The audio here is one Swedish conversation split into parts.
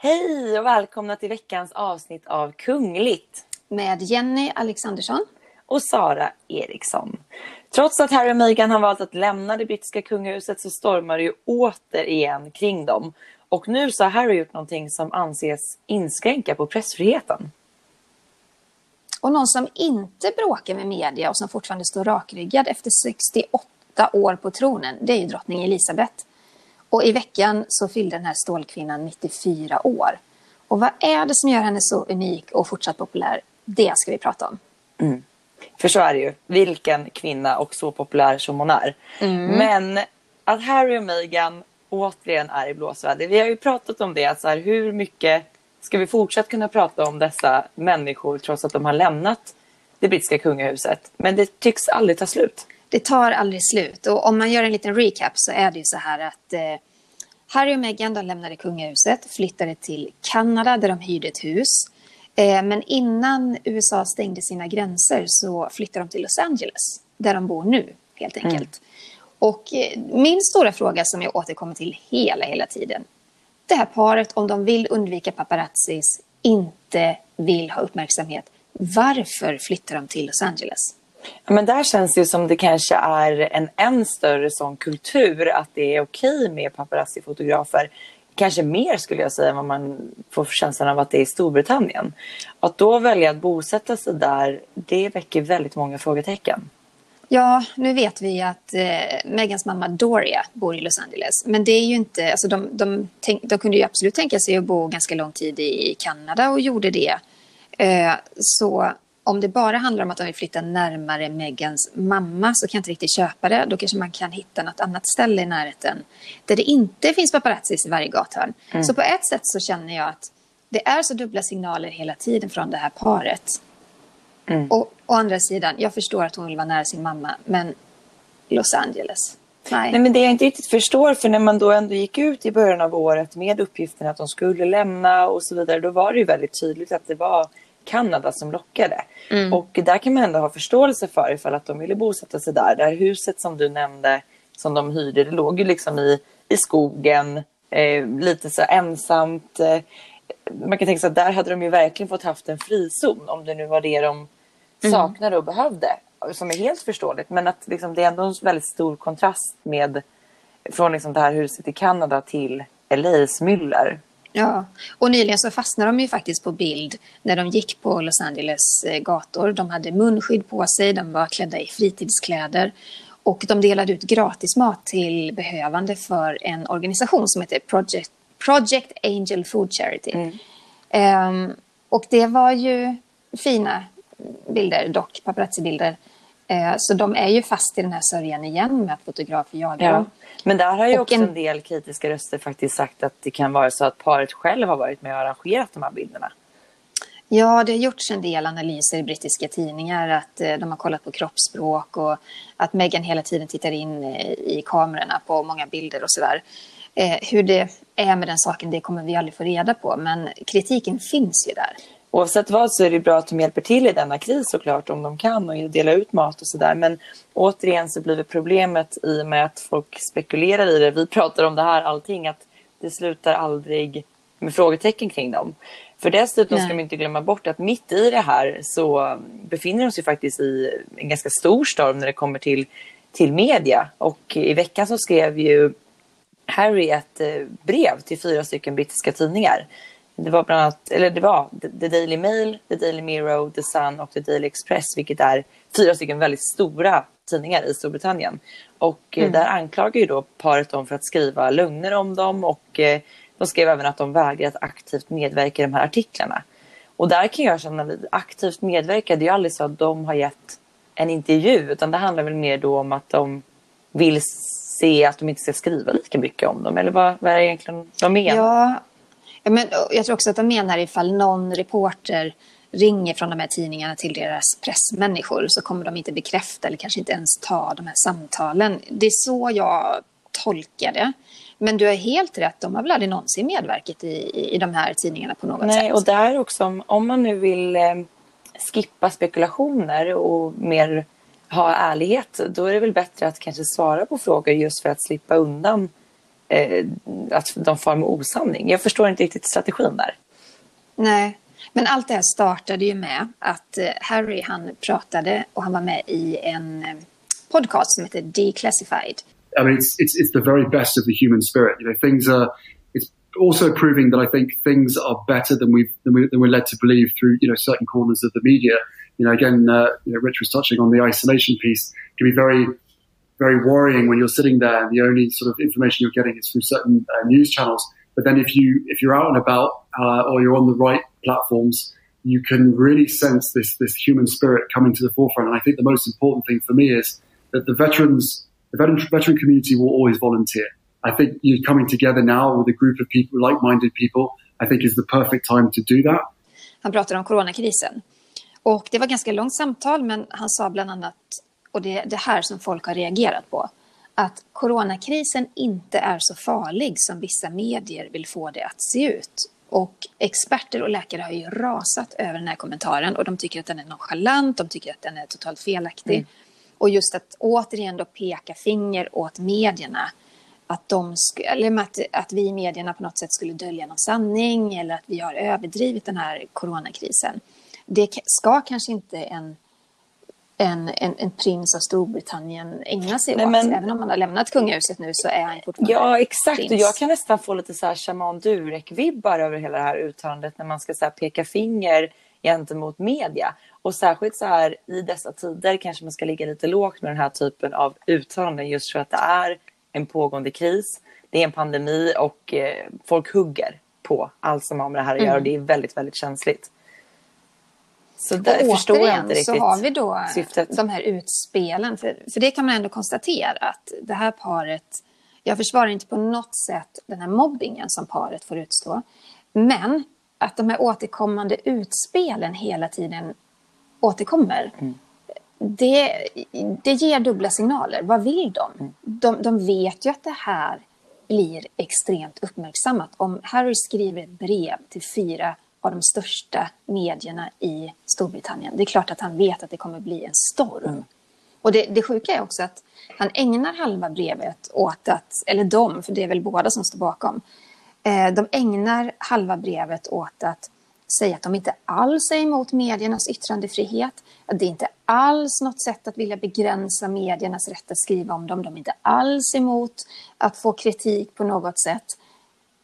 Hej och välkomna till veckans avsnitt av Kungligt. Med Jenny Alexandersson. Och Sara Eriksson. Trots att Harry och Meghan har valt att lämna det brittiska kungahuset så stormar det ju återigen kring dem. Och nu så har Harry gjort någonting som anses inskränka på pressfriheten. Och någon som inte bråkar med media och som fortfarande står rakryggad efter 68 år på tronen, det är ju drottning Elizabeth. Och i veckan så fyllde den här stålkvinnan 94 år. Och vad är det som gör henne så unik och fortsatt populär? Det ska vi prata om. Mm. För så är det ju. Vilken kvinna och så populär som hon är. Mm. Men att Harry och Meghan återigen är i blåsväder. Vi har ju pratat om det. Alltså här, hur mycket ska vi fortsatt kunna prata om dessa människor trots att de har lämnat det brittiska kungahuset? Men det tycks aldrig ta slut. Det tar aldrig slut. Och om man gör en liten recap så är det ju så här att eh, Harry och Meghan de lämnade kungahuset, flyttade till Kanada där de hyrde ett hus. Eh, men innan USA stängde sina gränser så flyttade de till Los Angeles, där de bor nu helt mm. enkelt. Mm. Och eh, min stora fråga som jag återkommer till hela, hela tiden. Det här paret, om de vill undvika paparazzis, inte vill ha uppmärksamhet. Varför flyttar de till Los Angeles? Men där känns det som det kanske är en än större sån kultur att det är okej med paparazzi-fotografer. Kanske mer skulle jag säga än vad man får känslan av att det är i Storbritannien. Att då välja att bosätta sig där, det väcker väldigt många frågetecken. Ja, nu vet vi att eh, Megans mamma Doria bor i Los Angeles. Men det är ju inte, alltså de, de, tänk, de kunde ju absolut tänka sig att bo ganska lång tid i Kanada och gjorde det. Eh, så om det bara handlar om att de vill flytta närmare Megans mamma så kan jag inte riktigt köpa det. Då kanske man kan hitta något annat ställe i närheten där det inte finns paparazzis i varje gathörn. Mm. Så på ett sätt så känner jag att det är så dubbla signaler hela tiden från det här paret. Mm. Och å andra sidan, jag förstår att hon vill vara nära sin mamma, men Los Angeles. Nej. Nej, men det jag inte riktigt förstår, för när man då ändå gick ut i början av året med uppgiften att de skulle lämna och så vidare, då var det ju väldigt tydligt att det var Kanada som lockade. Mm. Och där kan man ändå ha förståelse för ifall att de ville bosätta sig där. Det här huset som du nämnde som de hyrde, det låg ju liksom i, i skogen, eh, lite så ensamt. Eh, man kan tänka sig att där hade de ju verkligen fått haft en frizon om det nu var det de mm. saknade och behövde. Som är helt förståeligt. Men att liksom, det är ändå en väldigt stor kontrast med från liksom det här huset i Kanada till LAs myller. Ja, och nyligen så fastnade de ju faktiskt på bild när de gick på Los Angeles eh, gator. De hade munskydd på sig, de var klädda i fritidskläder och de delade ut gratis mat till behövande för en organisation som heter Project, Project Angel Food Charity. Mm. Um, och det var ju fina bilder, dock paparazzi-bilder. Uh, så de är ju fast i den här sörjan igen med att fotografer jagar ja. dem. Men där har ju också en... en del kritiska röster faktiskt sagt att det kan vara så att paret själv har varit med och arrangerat de här bilderna. Ja, det har gjorts en del analyser i brittiska tidningar att eh, de har kollat på kroppsspråk och att Meghan hela tiden tittar in eh, i kamerorna på många bilder och sådär. Eh, hur det är med den saken, det kommer vi aldrig få reda på, men kritiken finns ju där. Oavsett vad så är det bra att de hjälper till i denna kris såklart om de kan och dela ut mat och sådär. Men återigen så blir det problemet i och med att folk spekulerar i det. Vi pratar om det här allting att det slutar aldrig med frågetecken kring dem. För dessutom Nej. ska man inte glömma bort att mitt i det här så befinner de sig faktiskt i en ganska stor storm när det kommer till, till media. Och i veckan så skrev ju Harry ett eh, brev till fyra stycken brittiska tidningar det var bland annat, eller det var The Daily Mail, The Daily Mirror, The Sun och The Daily Express, vilket är fyra stycken väldigt stora tidningar i Storbritannien. Och eh, mm. där anklagar ju då paret dem för att skriva lögner om dem och eh, de skrev även att de vägrar att aktivt medverka i de här artiklarna. Och där kan jag känna, aktivt medverka, det är ju aldrig så att de har gett en intervju utan det handlar väl mer då om att de vill se att de inte ska skriva lika mycket om dem eller vad, vad är det egentligen de menar? Ja, Ja, men jag tror också att de menar ifall någon reporter ringer från de här tidningarna till deras pressmänniskor så kommer de inte bekräfta eller kanske inte ens ta de här samtalen. Det är så jag tolkar det. Men du har helt rätt, de har väl aldrig någonsin medverkat i, i de här tidningarna på något Nej, sätt. och där också, om man nu vill eh, skippa spekulationer och mer ha ärlighet, då är det väl bättre att kanske svara på frågor just för att slippa undan eh, att de far med osanning. Jag förstår inte riktigt strategin där. Nej, men allt det här startade ju med att eh, Harry han pratade och han var med i en eh, podcast som heter Declassified. I mean, it's, it's, it's the very best of the human spirit. You know, things are, it's also proving that I think things are better than we've, than, we, than we're led to believe through, you know, certain corners of the media. You know, again, uh, you know, Rich was touching on the isolation piece. It can be very, very worrying when you're sitting there and the only sort of information you're getting is through certain uh, news channels. But then if you, if you're out and about, uh, or you're on the right platforms, you can really sense this, this human spirit coming to the forefront. And I think the most important thing for me is that the veterans, the veteran, veteran community will always volunteer. I think you coming together now with a group of people, like-minded people, I think is the perfect time to do that. Han pratar om coronakrisen. Och det var ganska långt samtal, men han sa bland annat, och det är det här som folk har reagerat på, att coronakrisen inte är så farlig som vissa medier vill få det att se ut. Och experter och läkare har ju rasat över den här kommentaren och de tycker att den är nonchalant, de tycker att den är totalt felaktig. Mm. Och just att återigen då peka finger åt medierna. Att, de eller att, att vi i medierna på något sätt skulle dölja någon sanning eller att vi har överdrivit den här coronakrisen. Det ska kanske inte en, en, en, en prins av Storbritannien ägna sig Nej, åt. Men... Även om han har lämnat kungahuset nu så är han fortfarande Ja, exakt. Prins. Och jag kan nästan få lite så här shaman Durek-vibbar över hela det här uttalandet när man ska så peka finger gentemot media. Och särskilt så här i dessa tider kanske man ska ligga lite lågt med den här typen av uttalanden just för att det är en pågående kris. Det är en pandemi och eh, folk hugger på allt som har med det här att göra mm. och det är väldigt, väldigt känsligt. Så där och förstår jag inte riktigt så har vi då syftet. de här utspelen. För, för det kan man ändå konstatera att det här paret, jag försvarar inte på något sätt den här mobbingen som paret får utstå. Men att de här återkommande utspelen hela tiden återkommer. Mm. Det, det ger dubbla signaler. Vad vill de? Mm. de? De vet ju att det här blir extremt uppmärksammat. Om Harry skriver ett brev till fyra av de största medierna i Storbritannien. Det är klart att han vet att det kommer bli en storm. Mm. Och det, det sjuka är också att han ägnar halva brevet åt att, eller de, för det är väl båda som står bakom, eh, de ägnar halva brevet åt att säga att de inte alls är emot mediernas yttrandefrihet, att det inte alls något sätt att vilja begränsa mediernas rätt att skriva om dem, de är inte alls emot att få kritik på något sätt.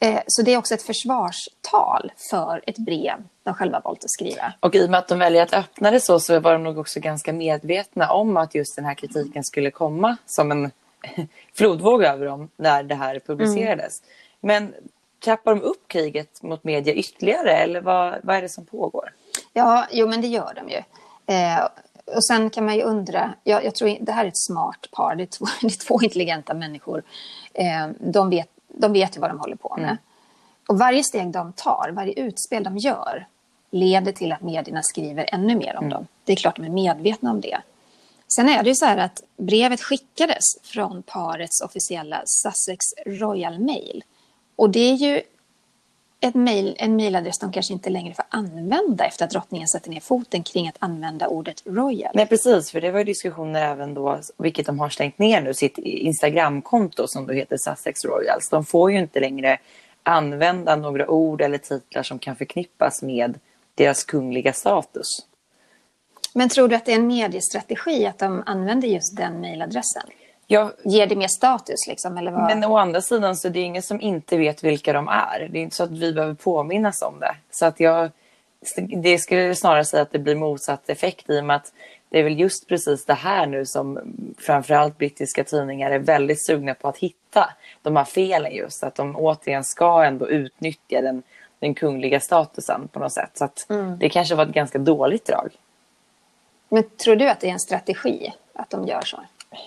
Eh, så det är också ett försvarstal för ett brev de själva valt att skriva. Och i och med att de väljer att öppna det så, så var de nog också ganska medvetna om att just den här kritiken skulle komma som en flodvåg över dem när det här publicerades. Mm. Men trappar de upp kriget mot media ytterligare eller vad, vad är det som pågår? Ja, jo men det gör de ju. Eh, och sen kan man ju undra, jag, jag, tror det här är ett smart par, det är två, det är två intelligenta människor. Eh, de vet de vet ju vad de håller på med. Mm. Och varje steg de tar, varje utspel de gör leder till att medierna skriver ännu mer om mm. dem. Det är klart de är medvetna om det. Sen är det ju så här att brevet skickades från parets officiella Sussex Royal Mail. Och det är ju ett mail, en mejladress de kanske inte längre får använda efter att drottningen sätter ner foten kring att använda ordet royal. Nej precis, för det var diskussioner även då, vilket de har stängt ner nu, sitt Instagramkonto som då heter Sussex Royals. De får ju inte längre använda några ord eller titlar som kan förknippas med deras kungliga status. Men tror du att det är en mediestrategi att de använder just den mejladressen? Jag, Ger det mer status? Liksom, eller vad? Men å andra sidan så är det ingen som inte vet vilka de är. Det är inte så att vi behöver påminnas om det. Så att jag, det skulle snarare säga att det blir motsatt effekt i och med att det är väl just precis det här nu som framförallt brittiska tidningar är väldigt sugna på att hitta. De här felen just, att de återigen ska ändå utnyttja den, den kungliga statusen på något sätt. Så att mm. det kanske var ett ganska dåligt drag. Men tror du att det är en strategi att de gör så?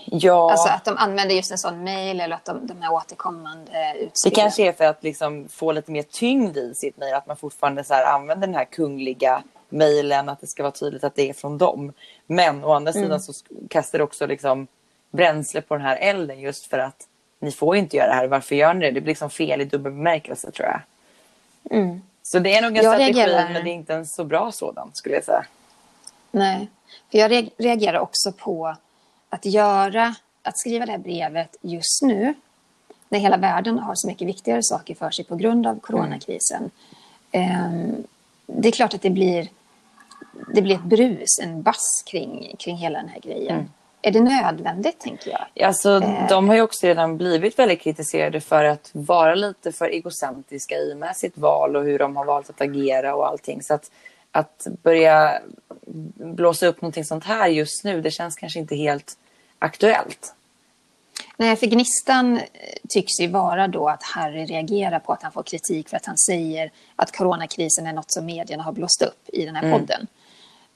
Ja. Alltså att de använder just en sån mail eller att de, de är återkommande utspelen. Det kanske är för att liksom få lite mer tyngd i sitt mail. Att man fortfarande så använder den här kungliga mailen. Att det ska vara tydligt att det är från dem. Men å andra mm. sidan så kastar det också liksom bränsle på den här elden. Just för att ni får inte göra det här. Varför gör ni det? Det blir liksom fel i dubbel bemärkelse tror jag. Mm. Så det är nog en jag strategi reagerar... men det är inte en så bra sådan skulle jag säga. Nej, för jag reagerar också på att göra, att skriva det här brevet just nu när hela världen har så mycket viktigare saker för sig på grund av coronakrisen. Mm. Det är klart att det blir, det blir ett brus, en bass kring, kring hela den här grejen. Mm. Är det nödvändigt, tänker jag? Alltså, eh. De har ju också redan blivit väldigt kritiserade för att vara lite för egocentriska i med sitt val och hur de har valt att agera och allting. Så att, att börja blåsa upp någonting sånt här just nu, det känns kanske inte helt aktuellt. Nej, för gnistan eh, tycks ju vara då att Harry reagerar på att han får kritik för att han säger att coronakrisen är något som medierna har blåst upp i den här mm. podden.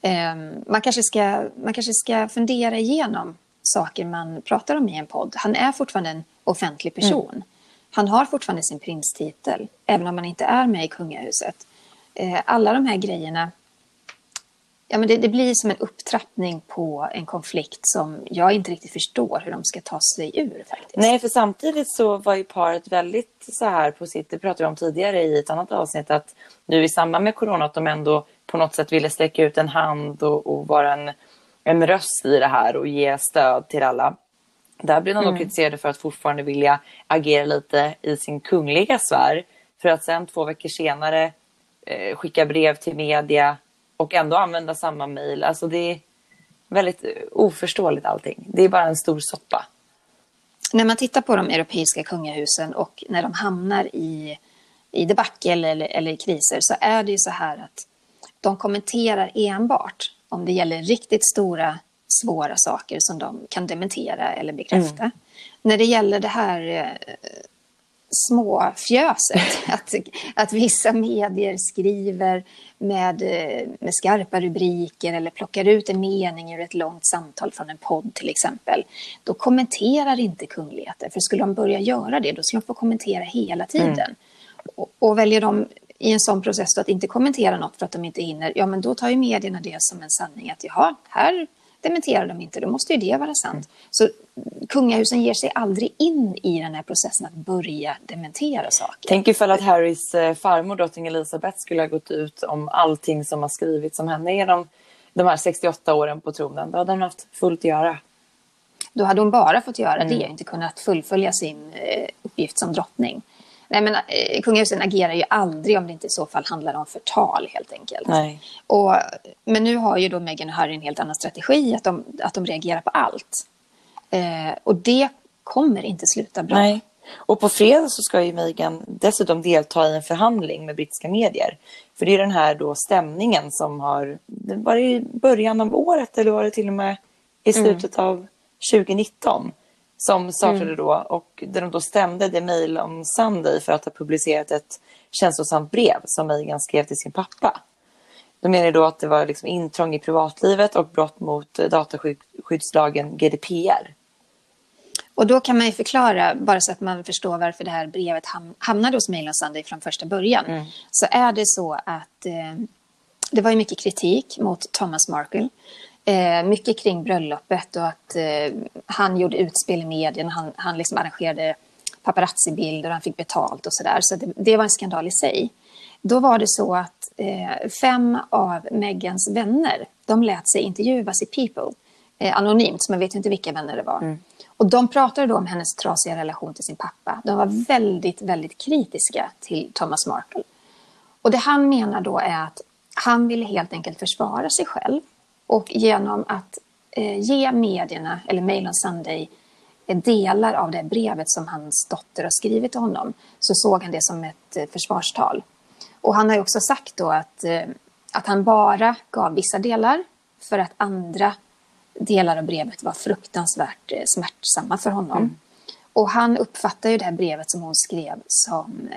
Um, man, kanske ska, man kanske ska fundera igenom saker man pratar om i en podd. Han är fortfarande en offentlig person. Mm. Han har fortfarande sin prinstitel, även om han inte är med i kungahuset. Uh, alla de här grejerna ja, men det, det, blir som en upptrappning på en konflikt som jag inte riktigt förstår hur de ska ta sig ur. faktiskt. Nej, för samtidigt så var ju paret väldigt så här på sitt, det pratade vi om tidigare i ett annat avsnitt, att nu i samband med corona att de ändå på något sätt ville sträcka ut en hand och, och vara en, en röst i det här och ge stöd till alla. Där blev de mm. kritiserade för att fortfarande vilja agera lite i sin kungliga sfär. För att sen två veckor senare eh, skicka brev till media och ändå använda samma mejl. Alltså det är väldigt oförståeligt allting. Det är bara en stor soppa. När man tittar på de europeiska kungahusen och när de hamnar i, i debacle eller, eller i kriser så är det ju så här att de kommenterar enbart om det gäller riktigt stora svåra saker som de kan dementera eller bekräfta. Mm. När det gäller det här eh, småfjöset. att, att vissa medier skriver med, med skarpa rubriker eller plockar ut en mening ur ett långt samtal från en podd till exempel. Då kommenterar inte kungligheter. För skulle de börja göra det, då skulle de få kommentera hela tiden. Mm. Och, och, väljer de i en sån process att inte kommentera något för att de inte hinner, ja men då tar ju medierna det som en sanning att jaha, här dementerar de inte, då måste ju det vara sant. Så kungahusen ger sig aldrig in i den här processen att börja dementera saker. Tänk ifall att Harrys eh, farmor, drottning Elizabeth, skulle ha gått ut om allting som har skrivits om henne genom de här 68 åren på tronen. Då hade hon haft fullt att göra. Då hade hon bara fått göra mm. det, inte kunnat fullfölja sin eh, uppgift som drottning. Nej, men, eh, kungahusen agerar ju aldrig om det inte i så fall handlar om förtal helt enkelt. Nej. Och, men nu har ju då Meghan och Harry en helt annan strategi, att de, att de reagerar på allt. Eh, och det kommer inte sluta bra. Nej. Och på fredag så ska ju Meghan dessutom delta i en förhandling med brittiska medier. För det är den här då stämningen som har, var det i början av året eller var det till och med i mm. slutet mm. av 2019? Som startade mm. då och där de då stämde The Mail on Sunday för att ha publicerat ett känslosamt brev som Meghan skrev till sin pappa. De menar då att det var liksom intrång i privatlivet och brott mot dataskyddslagen GDPR. Och då kan man ju förklara, bara så att man förstår varför det här brevet hamnade hos Mail on Sunday från första början. Mm. Så är det så att eh, det var ju mycket kritik mot Thomas Markle Eh, mycket kring bröllopet och att eh, han gjorde utspel i medierna. Han, han liksom arrangerade paparazzi-bilder och han fick betalt och sådär. Så, det, det, var en skandal i sig. Då var det så att eh, fem av Megans vänner, de lät sig intervjuas i People eh, anonymt, så man vet inte vilka vänner det var. Mm. Och de pratade då om hennes trasiga relation till sin pappa. De var väldigt, väldigt kritiska till Thomas Markle. Och det han menar då är att han ville helt enkelt försvara sig själv och genom att eh, ge medierna, eller Mail on Sunday, eh, delar av det brevet som hans dotter har skrivit till honom, så såg han det som ett eh, försvarstal. Och han har ju också sagt då att, eh, att han bara gav vissa delar för att andra delar av brevet var fruktansvärt smärtsamma för honom. Mm. Och han uppfattar ju det här brevet som hon skrev som,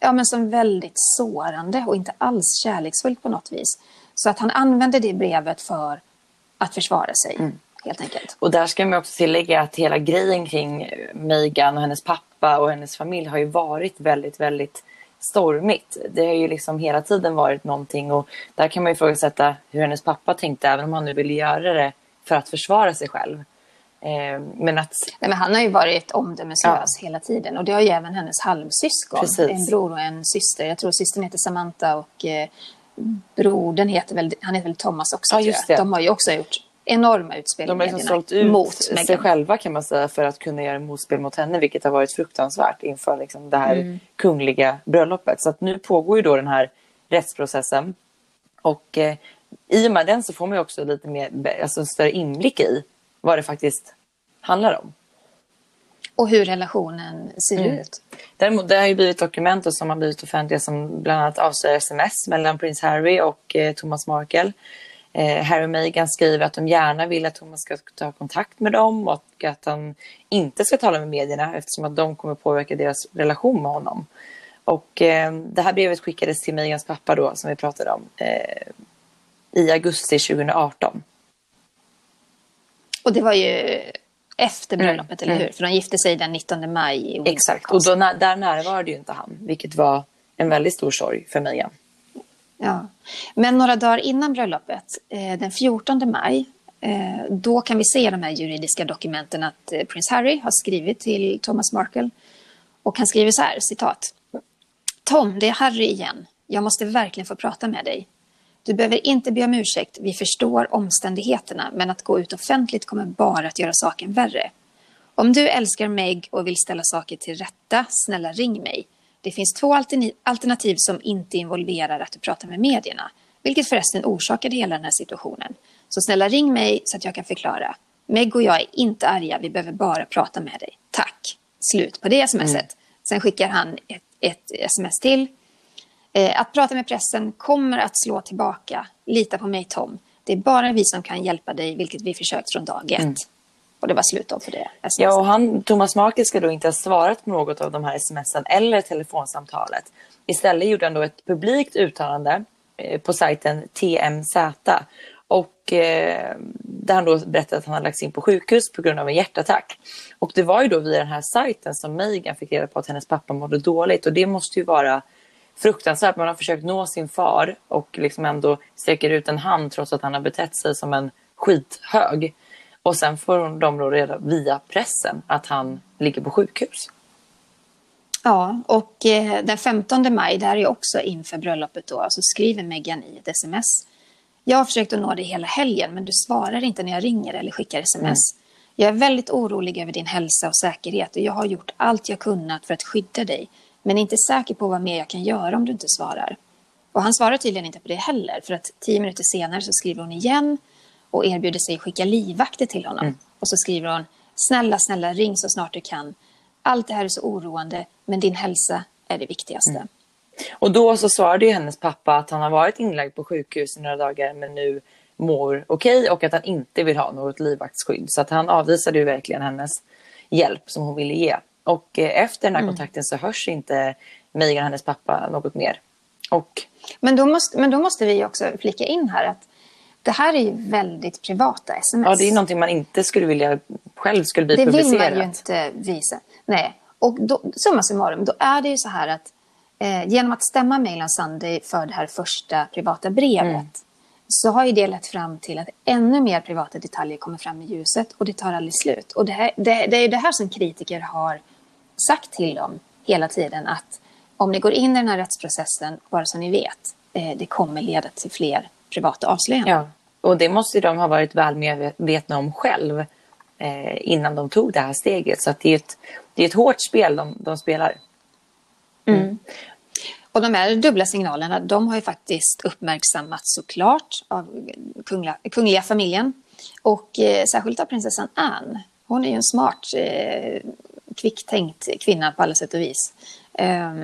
ja, men som väldigt sårande och inte alls kärleksfullt på något vis. Så att han använde det brevet för att försvara sig. Mm. Helt enkelt. Och där ska man också tillägga att hela grejen kring Meghan och hennes pappa och hennes familj har ju varit väldigt, väldigt stormigt. Det har ju liksom hela tiden varit någonting och där kan man ju ifrågasätta hur hennes pappa tänkte även om han nu ville göra det för att försvara sig själv. Eh, men att... Nej, men han har ju varit omdömeslös ja. hela tiden och det har ju även hennes halvsyskon. Precis. En bror och en syster. Jag tror systern heter Samantha och eh, brodern heter väl, han heter väl Thomas också. Ja, just jag. det. De har ju också gjort enorma utspel De har liksom sålt ut mot sig Meghan. själva kan man säga för att kunna göra motspel mot henne vilket har varit fruktansvärt inför liksom, det här Mm. kungliga bröllopet. Så att nu pågår ju då den här rättsprocessen och eh, i och med den så får man ju också lite mer, alltså en större inblick i vad det faktiskt handlar om. Och hur relationen ser Mm. ut. Däremot, det har ju blivit dokument som har blivit offentliga som bland annat avslöjar sms mellan prins Harry och eh, Thomas Markle. Eh, Harry och Meghan skriver att de gärna vill att Thomas ska ta kontakt med dem och att han inte ska tala med medierna eftersom att de kommer påverka deras relation med honom. Och eh, det här brevet skickades till Meghans pappa då som vi pratade om eh, i augusti 2018. Och det var ju efter bröllopet, Mm. eller hur? För de gifte sig den 19 maj i Windsor Exakt, och då, där närvarade ju inte han vilket var en väldigt stor sorg för Meghan. Ja. Men några dagar innan bröllopet, eh, den 14 maj, eh, då kan vi se i de här juridiska dokumenten att eh, prins Harry har skrivit till Thomas Markle. Och han skriver så här, citat. Tom, det är Harry igen. Jag måste verkligen få prata med dig. Du behöver inte be om ursäkt, vi förstår omständigheterna, men att gå ut offentligt kommer bara att göra saken värre. Om du älskar Meg och vill ställa saker till rätta, snälla ring mig. Det finns två alternativ som inte involverar att du pratar med medierna, vilket förresten orsakade hela den här situationen. Så snälla ring mig så att jag kan förklara. Meg och jag är inte arga, vi behöver bara prata med dig. Tack. Slut på det smset. Sen skickar han ett, ett sms till. Eh, att prata med pressen kommer att slå tillbaka. Lita på mig Tom. Det är bara vi som kan hjälpa dig, vilket vi försökt från dag ett. Och det var slut då för det smset. Ja, och han, Thomas Markel ska då inte ha svarat på något av de här smsen eller telefonsamtalet. Istället gjorde han då ett publikt uttalande eh, på sajten TMZ och eh, där han då berättade att han hade lagts in på sjukhus på grund av en hjärtattack. Och det var ju då via den här sajten som Meghan fick reda på att hennes pappa mådde dåligt och det måste ju vara fruktansvärt. Man har försökt nå sin far och liksom ändå sträcker ut en hand trots att han har betett sig som en skithög. Och sen får de då reda via pressen att han ligger på sjukhus. Ja, och eh, den 15 maj, det här är också inför bröllopet då, så skriver Meghan i ett sms. Jag har försökt att nå dig hela helgen, men du svarar inte när jag ringer eller skickar sms. Jag är väldigt orolig över din hälsa och säkerhet och jag har gjort allt jag kunnat för att skydda dig, men är inte säker på vad mer jag kan göra om du inte svarar. Och han svarar tydligen inte på det heller, för att tio minuter senare så skriver hon igen och erbjuder sig att skicka livvakter till honom. Och så skriver hon, snälla, snälla, ring så snart du kan. Allt det här är så oroande, men din hälsa är det viktigaste. Och då så svarade ju hennes pappa att han har varit inlagd på sjukhus i några dagar men nu mår okej och att han inte vill ha något livvaktsskydd. Så att han avvisade ju verkligen hennes hjälp som hon ville ge. Och eh, efter den här kontakten så hörs inte Meghan och hennes pappa något mer. Och Men, då måste, men då måste vi också flika in här att det här är ju väldigt privata sms. ja, det är någonting man inte skulle vilja själv skulle bli det vill publicerat. man ju inte visa. Nej. Och då, summa summarum, då är det ju så här att eh, genom att stämma Mailand Sunday för det här första privata brevet Mm. så har ju det lett fram till att ännu mer privata detaljer kommer fram i ljuset och det tar aldrig slut. Och det, här, det, det är ju det här som kritiker har sagt till dem hela tiden att om ni går in i den här rättsprocessen, bara så ni vet, eh, det kommer leda till fler privata avslöjanden. Ja, och det måste de ha varit väl medvetna om själv eh, innan de tog det här steget. Så det är ett, det är ett hårt spel de, de spelar. Och de här dubbla signalerna, de har ju faktiskt uppmärksammats såklart av kungliga, kungliga familjen. Och eh, särskilt av prinsessan Anne. Hon är ju en smart, eh, kvicktänkt kvinna på alla sätt och vis. Eh,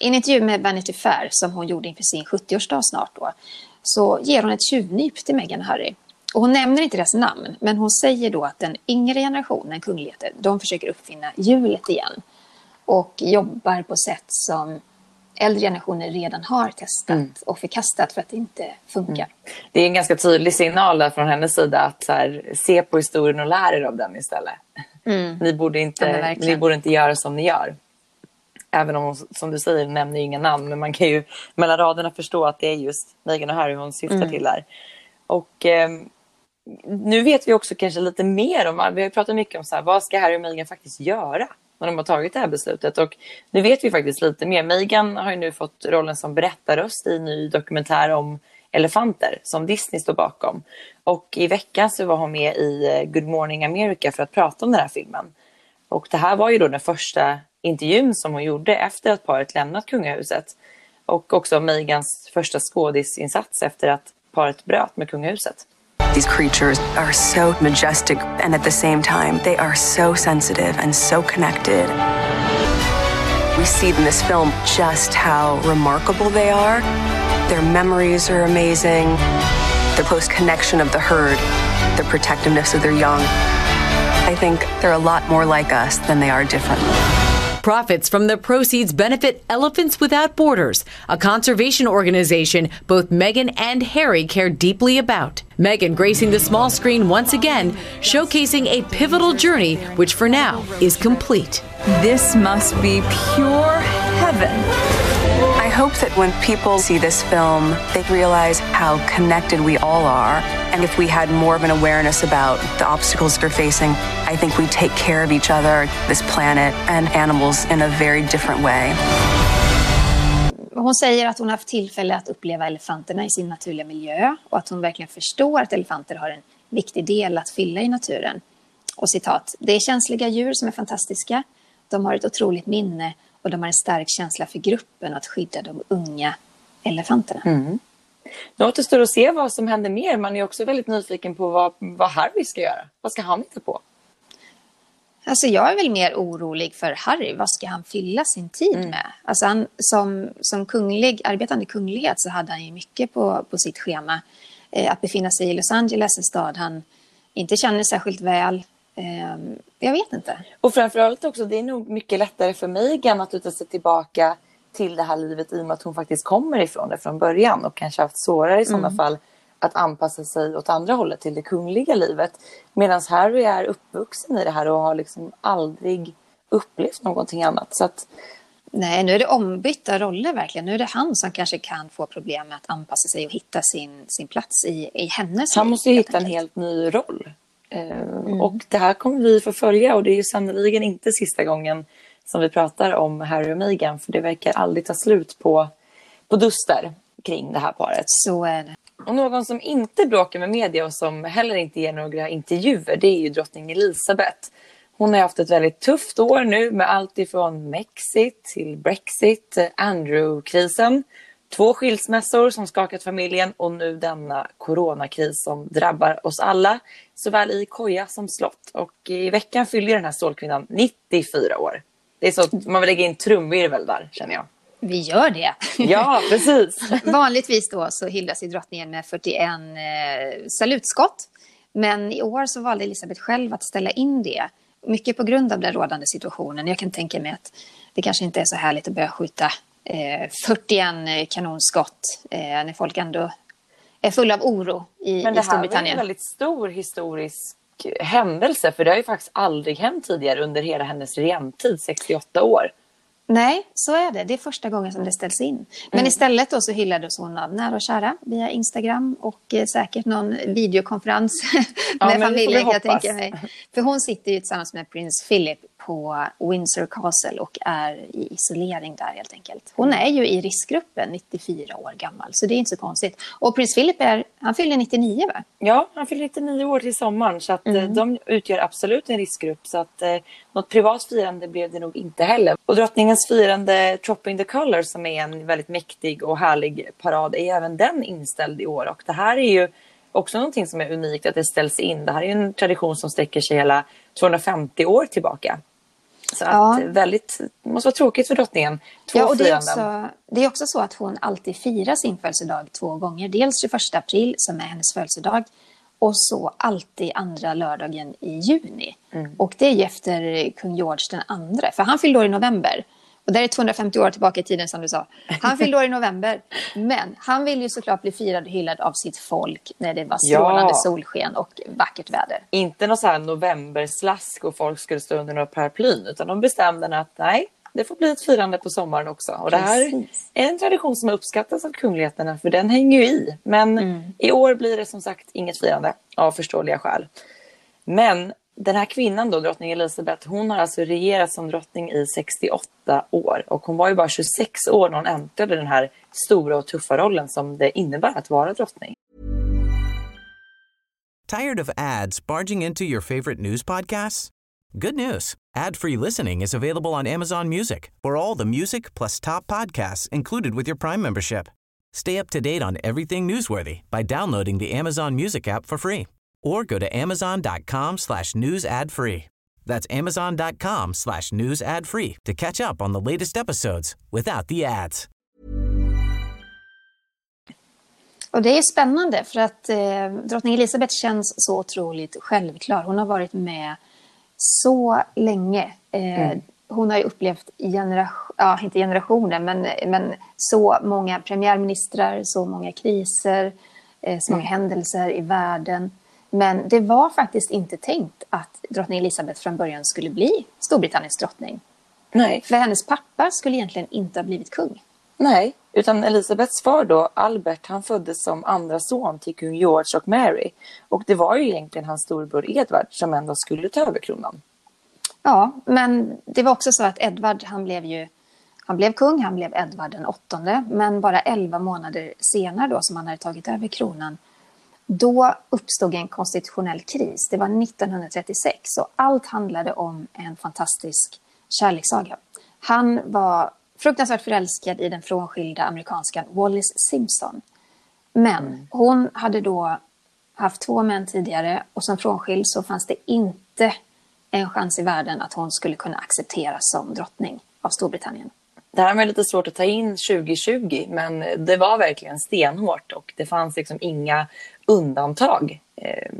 I en intervju med Vanity Fair som hon gjorde inför sin 70-årsdag snart då, så ger hon ett tjuvnyp till Meghan och Harry. Och hon nämner inte deras namn, men hon säger då att den yngre generationen kungligheter, de försöker uppfinna hjulet igen. Och jobbar på sätt som äldre generationer redan har testat och förkastat för att det inte funkar. Det är en ganska tydlig signal från hennes sida att här, se på historien och lära er av den istället. Ni, borde Ja, inte, verkligen. ni borde inte göra som ni gör. Även om hon, som du säger, nämner ju inga namn. Men man kan ju mellan raderna förstå att det är just Meghan och Harry hon syftar Mm. till där. Och ehm, nu vet vi också kanske lite mer om, vi har pratat mycket om så här, vad ska Harry och Meghan faktiskt göra när de har tagit det här beslutet. Och nu vet vi faktiskt lite mer. Megan har ju nu fått rollen som berättarröst i en ny dokumentär om elefanter som Disney står bakom. Och i veckan så var hon med i eh, Good Morning America för att prata om den här filmen. Och det här var ju då den första intervjun som hon gjorde efter att paret lämnat kungahuset. Och också Megans första skådisinsats efter att paret bröt med kungahuset. These creatures are so majestic and at the same time they are so sensitive and so connected. We see in this film just how remarkable they are. Their memories are amazing, the close connection of the herd, the protectiveness of their young. I think they're a lot more like us than they are different. Profits from the proceeds benefit Elephants Without Borders, a conservation organization both Meghan and Harry care deeply about. Meghan gracing the small screen once again, showcasing a pivotal journey which for now is complete. This must be pure heaven. Hope that when people see this film, they realize how connected we all are. And if we had more of an awareness about the obstacles we're facing, I think we'd take care of each other, this planet, and animals in a very different way. Hon säger att hon har haft tillfälle att uppleva elefanterna i sin naturliga miljö och att hon verkligen förstår att elefanter har en viktig del att fylla i naturen. Och citat, det är känsliga djur som är fantastiska. De har ett otroligt minne och de har en stark känsla för gruppen och att skydda de unga elefanterna. Mm. Nu återstår att se vad som händer mer. Man är också väldigt nyfiken på vad, vad Harry ska göra. Vad ska han hitta på? Alltså jag är väl mer orolig för Harry. Vad ska han fylla sin tid mm. med? Alltså han, som, som kunglig, arbetande kunglighet så hade han ju mycket på, på sitt schema. Eh, att befinna sig i Los Angeles, en stad han inte känner särskilt väl. Eh, jag vet inte. Och framförallt också, det är nog mycket lättare för Megan att luta sig tillbaka till det här livet i och med att hon faktiskt kommer ifrån det från början och kanske haft svårare i sådana mm. fall att anpassa sig åt andra hållet till det kungliga livet. Medan Harry är uppvuxen i det här och har liksom aldrig upplevt någonting annat. Så att... Nej, nu är det ombytta roller verkligen. Nu är det han som kanske kan få problem med att anpassa sig och hitta sin, sin plats i, i hennes Han måste hitta en helt ny roll. Eh, mm. Och det här kommer vi få följa och det är ju sannoliken inte sista gången som vi pratar om Harry och Meghan för det verkar aldrig ta slut på, på duster kring det här paret. Så är det. Och någon som inte bråkar med media och som heller inte ger några intervjuer det är ju drottning Elizabeth. Hon har haft ett väldigt tufft år nu med allt ifrån Mexit till Brexit, Andrew-krisen Två skilsmässor som skakat familjen och nu denna coronakris som drabbar oss alla, såväl i koja som slott. Och i veckan fyller den här stålkvinnan 94 år. Det är så man vill lägga in trumvirvel där, känner jag. Vi gör det. Ja, precis. Vanligtvis då så hyllas ju drottningen med 41 eh, salutskott. Men i år så valde Elisabeth själv att ställa in det. Mycket på grund av den rådande situationen. Jag kan tänka mig att det kanske inte är så härligt att börja skjuta eh, 41 kanonskott eh, när folk ändå är fulla av oro i, Men det i Storbritannien. här är en väldigt stor historisk händelse för det har ju faktiskt aldrig hänt tidigare under hela hennes regentid, 68 år. Nej, så är det. Det är första gången som det ställs in. Men mm. istället då så hyllades hon av nära och kära via Instagram och eh, säkert någon videokonferens med ja, familjen. Jag tänker mig. För hon sitter ju tillsammans med prins Philip på Windsor Castle och är i isolering där helt enkelt. Hon är ju i riskgruppen, 94 år gammal, så det är inte så konstigt. Och prins Philip är, han fyller 99 va? Ja, han fyller 99 år till sommaren så att eh, mm. de utgör absolut en riskgrupp så att eh, något privat firande blev det nog inte heller. Och drottningens firande Tropping the Colors som är en väldigt mäktig och härlig parad är även den inställd i år och det här är ju också någonting som är unikt att det ställs in. Det här är en tradition som sträcker sig hela 250 år tillbaka. Så ja. att väldigt, det måste vara tråkigt för drottningen. Två ja, och det, är också, det är också så att hon alltid firar sin födelsedag två gånger. Dels 21 april som är hennes födelsedag och så alltid andra lördagen i juni. Mm. Och det är ju efter kung George den andra, för han fyllde år i november. Och det är 250 år tillbaka i tiden som du sa. Han fyllde år i november. Men han vill ju såklart bli firad och hyllad av sitt folk när det var strålande ja. solsken och vackert väder. Inte någon så här novemberslask och folk skulle stå under några paraplyn. Utan de bestämde att nej, det får bli ett firande på sommaren också. Och det här är en tradition som har uppskattats av kungligheterna för den hänger ju i. Men mm. i år blir det som sagt inget firande av förståeliga skäl. Men den här kvinnan då, drottning Elizabeth, hon har alltså regerat som drottning i 68 år och hon var ju bara 26 år när hon äntrade den här stora och tuffa rollen som det innebär att vara drottning. Tired of ads barging into your favorite news podcasts? Good news. Ad-free listening is available on Amazon Music. For all the music plus top podcasts included with your Prime membership. Stay up to date on everything newsworthy by downloading the Amazon Music app for free or go to amazon.com slash news ad free. That's amazon.com slash news ad free to catch up on the latest episodes without the ads. Och det är spännande för att eh, drottning Elizabeth känns så otroligt självklar. Hon har varit med så länge. Eh, mm. Hon har ju upplevt generation, ja, inte generationer, men, men så många premiärministrar, så många kriser, eh, så många mm. händelser i världen. Men det var faktiskt inte tänkt att drottning Elizabeth från början skulle bli Storbritanniens drottning. Nej. För hennes pappa skulle egentligen inte ha blivit kung. Nej, utan Elisabeths far då, Albert, han föddes som andra son till kung George och Mary. Och det var ju egentligen hans storbror Edward som ändå skulle ta över kronan. Ja, men det var också så att Edward, han blev ju han blev kung, han blev Edward den åttonde, men bara elva månader senare då som han hade tagit över kronan då uppstod en konstitutionell kris. Det var 1936 och allt handlade om en fantastisk kärlekssaga. Han var fruktansvärt förälskad i den frånskilda amerikanskan Wallis Simpson. Men mm. hon hade då haft två män tidigare och som frånskild så fanns det inte en chans i världen att hon skulle kunna accepteras som drottning av Storbritannien. Det här var lite svårt att ta in 2020 men det var verkligen stenhårt och det fanns liksom inga undantag. Eh,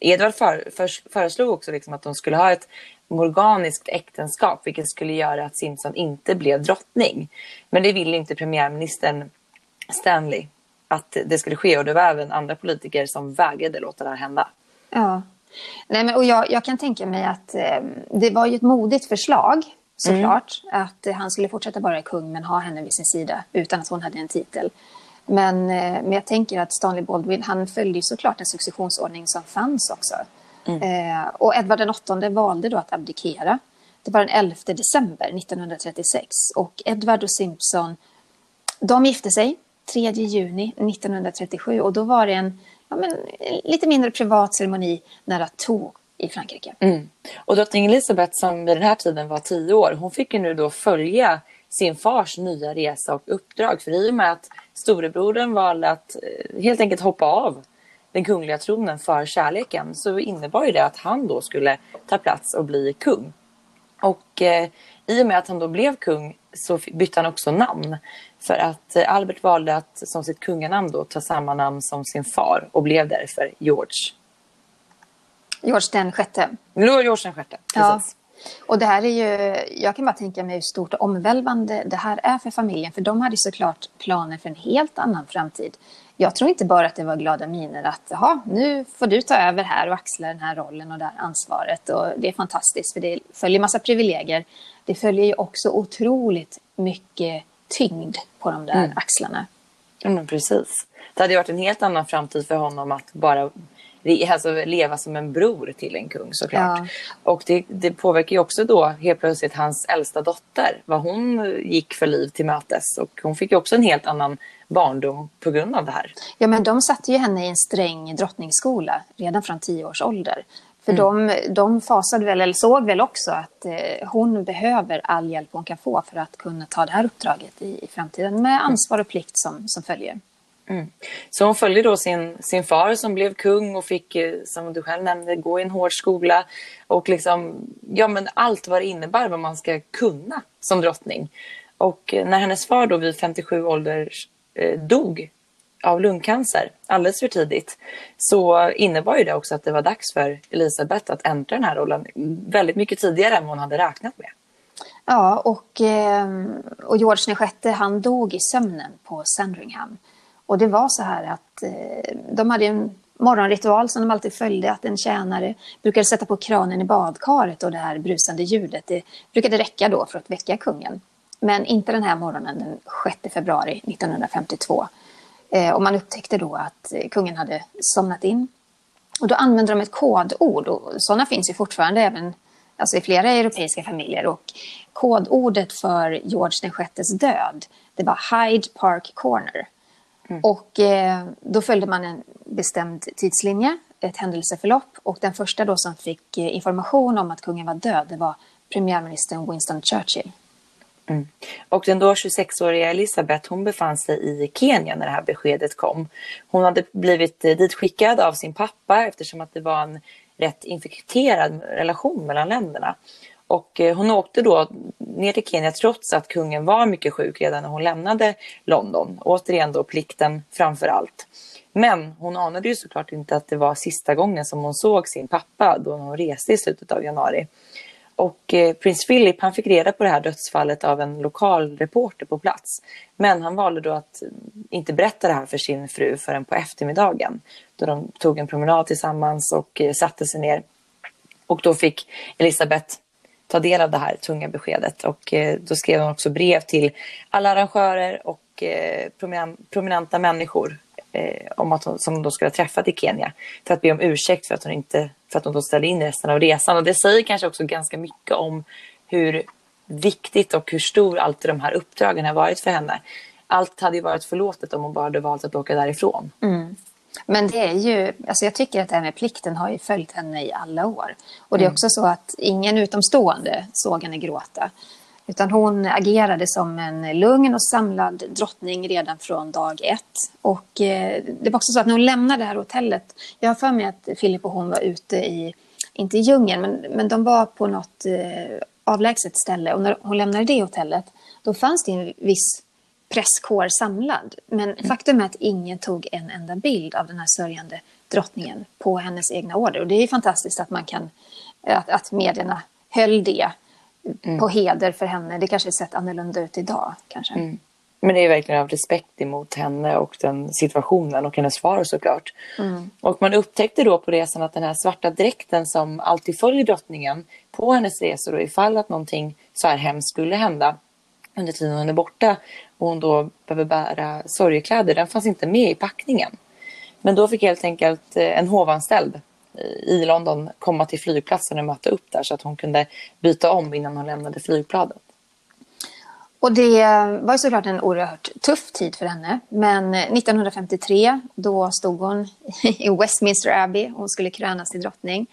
Edvard för, för, föreslog också liksom att de skulle ha ett morganiskt äktenskap vilket skulle göra att Simpson inte blev drottning. Men det ville inte premiärministern Stanley att det skulle ske och det var även andra politiker som vägrade låta det här hända. Ja, Nej, men, och jag, jag kan tänka mig att eh, det var ju ett modigt förslag såklart. Mm. Att eh, han skulle fortsätta vara kung men ha henne vid sin sida utan att hon hade en titel. Men, eh, men jag tänker att Stanley Baldwin han följde såklart en successionsordning som fanns också. Mm. Eh, och Edvard VIII valde då att abdikera. Det var den 11 december 1936 och Edward och Simpson de gifte sig 3 juni 1937 och då var det en ja, men, lite mindre privat ceremoni nära Tours i Frankrike. Mm. Och drottning Elizabeth som vid den här tiden var tio år, hon fick ju nu då följa sin fars nya resa och uppdrag. För i och med att storebrodern valde att eh, helt enkelt hoppa av den kungliga tronen för kärleken så innebar ju det att han då skulle ta plats och bli kung. Och eh, i och med att han då blev kung så bytte han också namn. För att eh, Albert valde att som sitt kunganamn då ta samma namn som sin far och blev därför George. George den sjätte. George den sjätte, precis. Ja. Och det här är ju, jag kan bara tänka mig hur stort och omvälvande det här är för familjen. För de hade såklart planer för en helt annan framtid. Jag tror inte bara att det var glada miner att jaha, nu får du ta över här och axla den här rollen och det här ansvaret. Och det är fantastiskt för det följer massa privilegier. Det följer ju också otroligt mycket tyngd på de där mm. axlarna. Ja, men precis. Det hade varit en helt annan framtid för honom att bara alltså, leva som en bror till en kung såklart. Ja. Och det, det påverkar ju också då helt plötsligt hans äldsta dotter, vad hon gick för liv till mötes. Och hon fick ju också en helt annan barndom på grund av det här. Ja, men de satte ju henne i en sträng drottningsskola redan från tio års ålder. För mm. de, de fasade väl, eller såg väl också att eh, hon behöver all hjälp hon kan få för att kunna ta det här uppdraget i, i framtiden med ansvar och plikt som, som följer. Mm. Så hon följde då sin, sin far som blev kung och fick, eh, som du själv nämnde, gå i en hård skola. Och liksom, ja men allt vad det innebär vad man ska kunna som drottning. Och eh, när hennes far då vid 57 ålder eh, dog av lungcancer alldeles för tidigt så innebar ju det också att det var dags för Elisabeth att äntra den här rollen väldigt mycket tidigare än vad hon hade räknat med. Ja, och, ehm, och George VI han dog i sömnen på Sandringham. Och det var så här att eh, de hade en morgonritual som de alltid följde, att en tjänare brukade sätta på kranen i badkaret och det här brusande ljudet, det brukade räcka då för att väcka kungen. Men inte den här morgonen den 6 februari 1952. Eh, och man upptäckte då att eh, kungen hade somnat in. Och då använde de ett kodord och sådana finns ju fortfarande även alltså i flera europeiska familjer. Och kodordet för George VIs död det var Hyde Park Corner. Mm. Och eh, då följde man en bestämd tidslinje, ett händelseförlopp. Och den första då som fick eh, information om att kungen var död det var premiärministern Winston Churchill. Mm. Och den då 26-åriga Elisabeth hon befann sig i Kenya när det här beskedet kom. Hon hade blivit eh, ditskickad av sin pappa eftersom att det var en rätt infekterad relation mellan länderna. Och eh, hon åkte då ner till Kenya trots att kungen var mycket sjuk redan när hon lämnade London. Återigen då plikten framför allt. Men hon anade ju såklart inte att det var sista gången som hon såg sin pappa då hon reste i slutet av januari. Och eh, prins Philip han fick reda på det här dödsfallet av en lokal reporter på plats. Men han valde då att inte berätta det här för sin fru förrän på eftermiddagen. Då de tog en promenad tillsammans och eh, satte sig ner. Och då fick Elisabeth ta del av det här tunga beskedet. Och eh, då skrev hon också brev till alla arrangörer och eh, prominenta människor eh, om att hon, som hon då skulle ha träffat i Kenya för att be om ursäkt för att hon inte för att hon då ställde in resten av resan. Och det säger kanske också ganska mycket om hur viktigt och hur stor alltid de här uppdragen har varit för henne. Allt hade ju varit förlåtet om hon bara hade valt att åka därifrån. Mm. Men det är ju, alltså jag tycker att det här med plikten har ju följt henne i alla år. Och det är mm. också så att ingen utomstående såg henne gråta. Utan hon agerade som en lugn och samlad drottning redan från dag ett. Och eh, det var också så att när hon lämnade det här hotellet, jag har för mig att Filip och hon var ute i, inte i djungeln, men, men de var på något eh, avlägset ställe. Och när hon lämnade det hotellet, då fanns det en viss presskår samlad. Men mm. faktum är att ingen tog en enda bild av den här sörjande drottningen på hennes egna order. Och det är fantastiskt att man kan, att, att medierna höll det mm. på heder för henne. Det kanske sett annorlunda ut idag. Kanske. Mm. Men det är verkligen av respekt emot henne och den situationen och hennes far såklart. Mm. Och man upptäckte då på resan att den här svarta dräkten som alltid följer drottningen på hennes resor och ifall att någonting så här hemskt skulle hända under tiden hon är borta och hon då behöver bära sorgekläder, den fanns inte med i packningen. Men då fick helt enkelt eh, en hovanställd i London komma till flygplatsen och möta upp där så att hon kunde byta om innan hon lämnade flygplanet. Och det var såklart en oerhört tuff tid för henne. Men eh, 1953 då stod hon i Westminster Abbey och hon skulle krönas till drottning.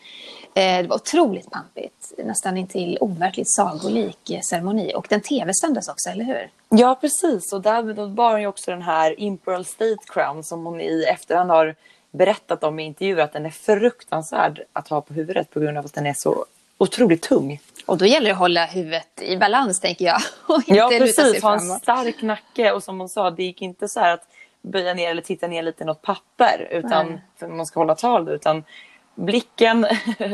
Eh, det var otroligt pampigt, nästan intill overkligt sagolik ceremoni. Och den tv-sändes också, eller hur? Ja, precis. Och där bar hon ju också den här Imperial State Crown som hon i efterhand har berättat om i intervjuer att den är fruktansvärd att ha på huvudet på grund av att den är så otroligt tung. Och då gäller det att hålla huvudet i balans tänker jag. Och inte ja precis, ha en stark nacke och som hon sa det gick inte så här att böja ner eller titta ner lite i något papper utan för man ska hålla tal utan blicken,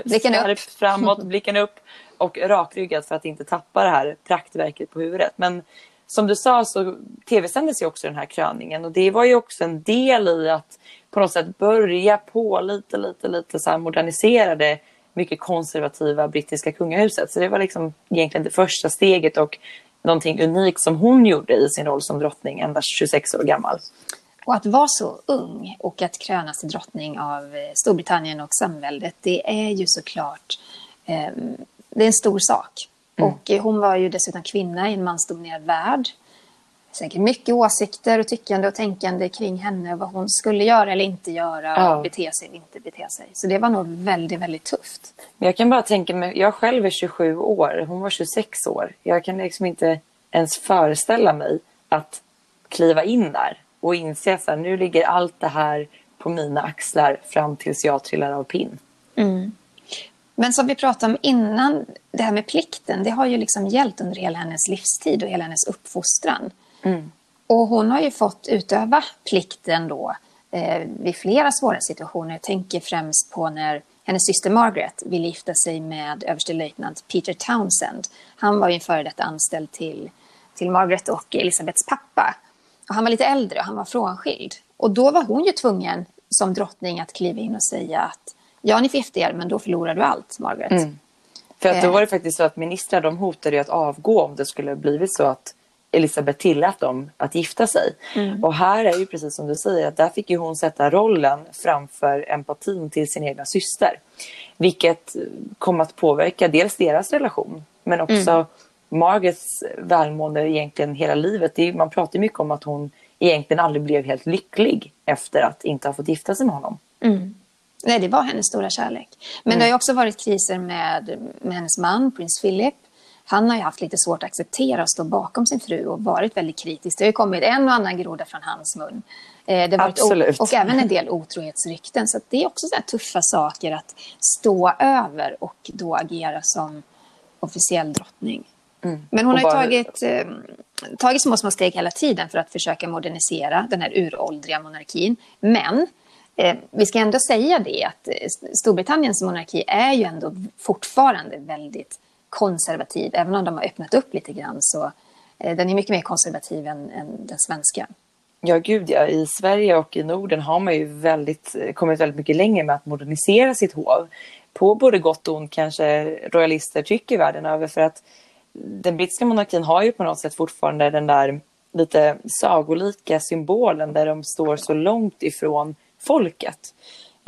blicken upp. framåt, blicken upp och rakryggad för att inte tappa det här praktverket på huvudet. Men som du sa så tv-sändes ju också den här kröningen och det var ju också en del i att på något sätt börja på lite, lite, lite så här modernisera det mycket konservativa brittiska kungahuset. Så det var liksom egentligen det första steget och någonting unikt som hon gjorde i sin roll som drottning, endast 26 år gammal. Och att vara så ung och att krönas till drottning av eh, Storbritannien och samväldet, det är ju såklart eh, det är en stor sak. Mm. Och hon var ju dessutom kvinna i en mansdominerad värld säkert mycket åsikter och tyckande och tänkande kring henne. Vad hon skulle göra eller inte göra. Ja. Bete sig eller inte bete sig. Så det var nog väldigt, väldigt tufft. Jag kan bara tänka mig, jag själv är 27 år. Hon var 26 år. Jag kan liksom inte ens föreställa mig att kliva in där och inse att nu ligger allt det här på mina axlar fram tills jag trillar av pinn. Mm. Men som vi pratade om innan, det här med plikten, det har ju liksom gällt under hela hennes livstid och hela hennes uppfostran. Mm. Och hon har ju fått utöva plikten då eh, vid flera svåra situationer. Jag tänker främst på när hennes syster Margaret ville gifta sig med överstelöjtnant Peter Townsend. Han var ju en före detta anställd till, till Margaret och Elisabeths pappa. Och han var lite äldre och han var frånskild. Och då var hon ju tvungen som drottning att kliva in och säga att ja, ni får gifta er, men då förlorar du allt, Margaret. Mm. För att då eh. var det faktiskt så att ministrar de hotade att avgå om det skulle blivit så att Elisabeth tillät dem att gifta sig. Mm. Och här är ju precis som du säger att där fick ju hon sätta rollen framför empatin till sin egna syster. Vilket kom att påverka dels deras relation men också mm. Margarets välmående egentligen hela livet. Är, man pratar mycket om att hon egentligen aldrig blev helt lycklig efter att inte ha fått gifta sig med honom. Mm. Nej, det var hennes stora kärlek. Men mm. det har också varit kriser med, med hennes man, prins Philip. Han har ju haft lite svårt att acceptera att stå bakom sin fru och varit väldigt kritisk. Det har kommit en och annan groda från hans mun. Eh, det har Absolut. och även en del otrohetsrykten. Så det är också så tuffa saker att stå över och då agera som officiell drottning. Mm. Men hon har bara... tagit, eh, tagit små, små steg hela tiden för att försöka modernisera den här uråldriga monarkin. Men eh, vi ska ändå säga det att eh, Storbritanniens monarki är ju ändå fortfarande väldigt konservativ. Även om de har öppnat upp lite grann så eh, den är mycket mer konservativ än, än den svenska. Ja, gud ja. I Sverige och i Norden har man ju väldigt, kommit väldigt mycket längre med att modernisera sitt hov. På både gott och ont kanske royalister tycker världen över för att den brittiska monarkin har ju på något sätt fortfarande den där lite sagolika symbolen där de står så långt ifrån folket.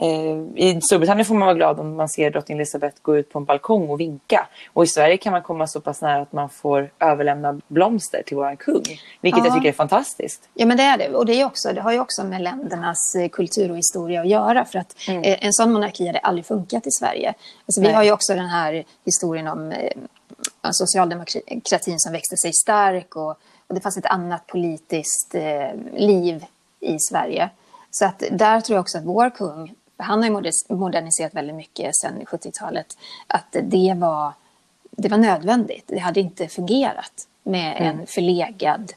Eh, I Storbritannien får man vara glad om man ser drottning Elizabeth gå ut på en balkong och vinka. Och i Sverige kan man komma så pass nära att man får överlämna blomster till våran kung. Vilket ja. jag tycker är fantastiskt. Ja men det är det. Och det, är också, det har ju också med ländernas eh, kultur och historia att göra. För att mm. Eh, en sån monarki hade aldrig funkat i Sverige. Alltså, vi har ju också den här historien om socialdemokratin som växte sig stark och, och det fanns ett annat politiskt eh, liv i Sverige. Så att där tror jag också att vår kung, han har ju moderniserat väldigt mycket sedan 70-talet, att det var, det var nödvändigt. Det hade inte fungerat med mm. en förlegad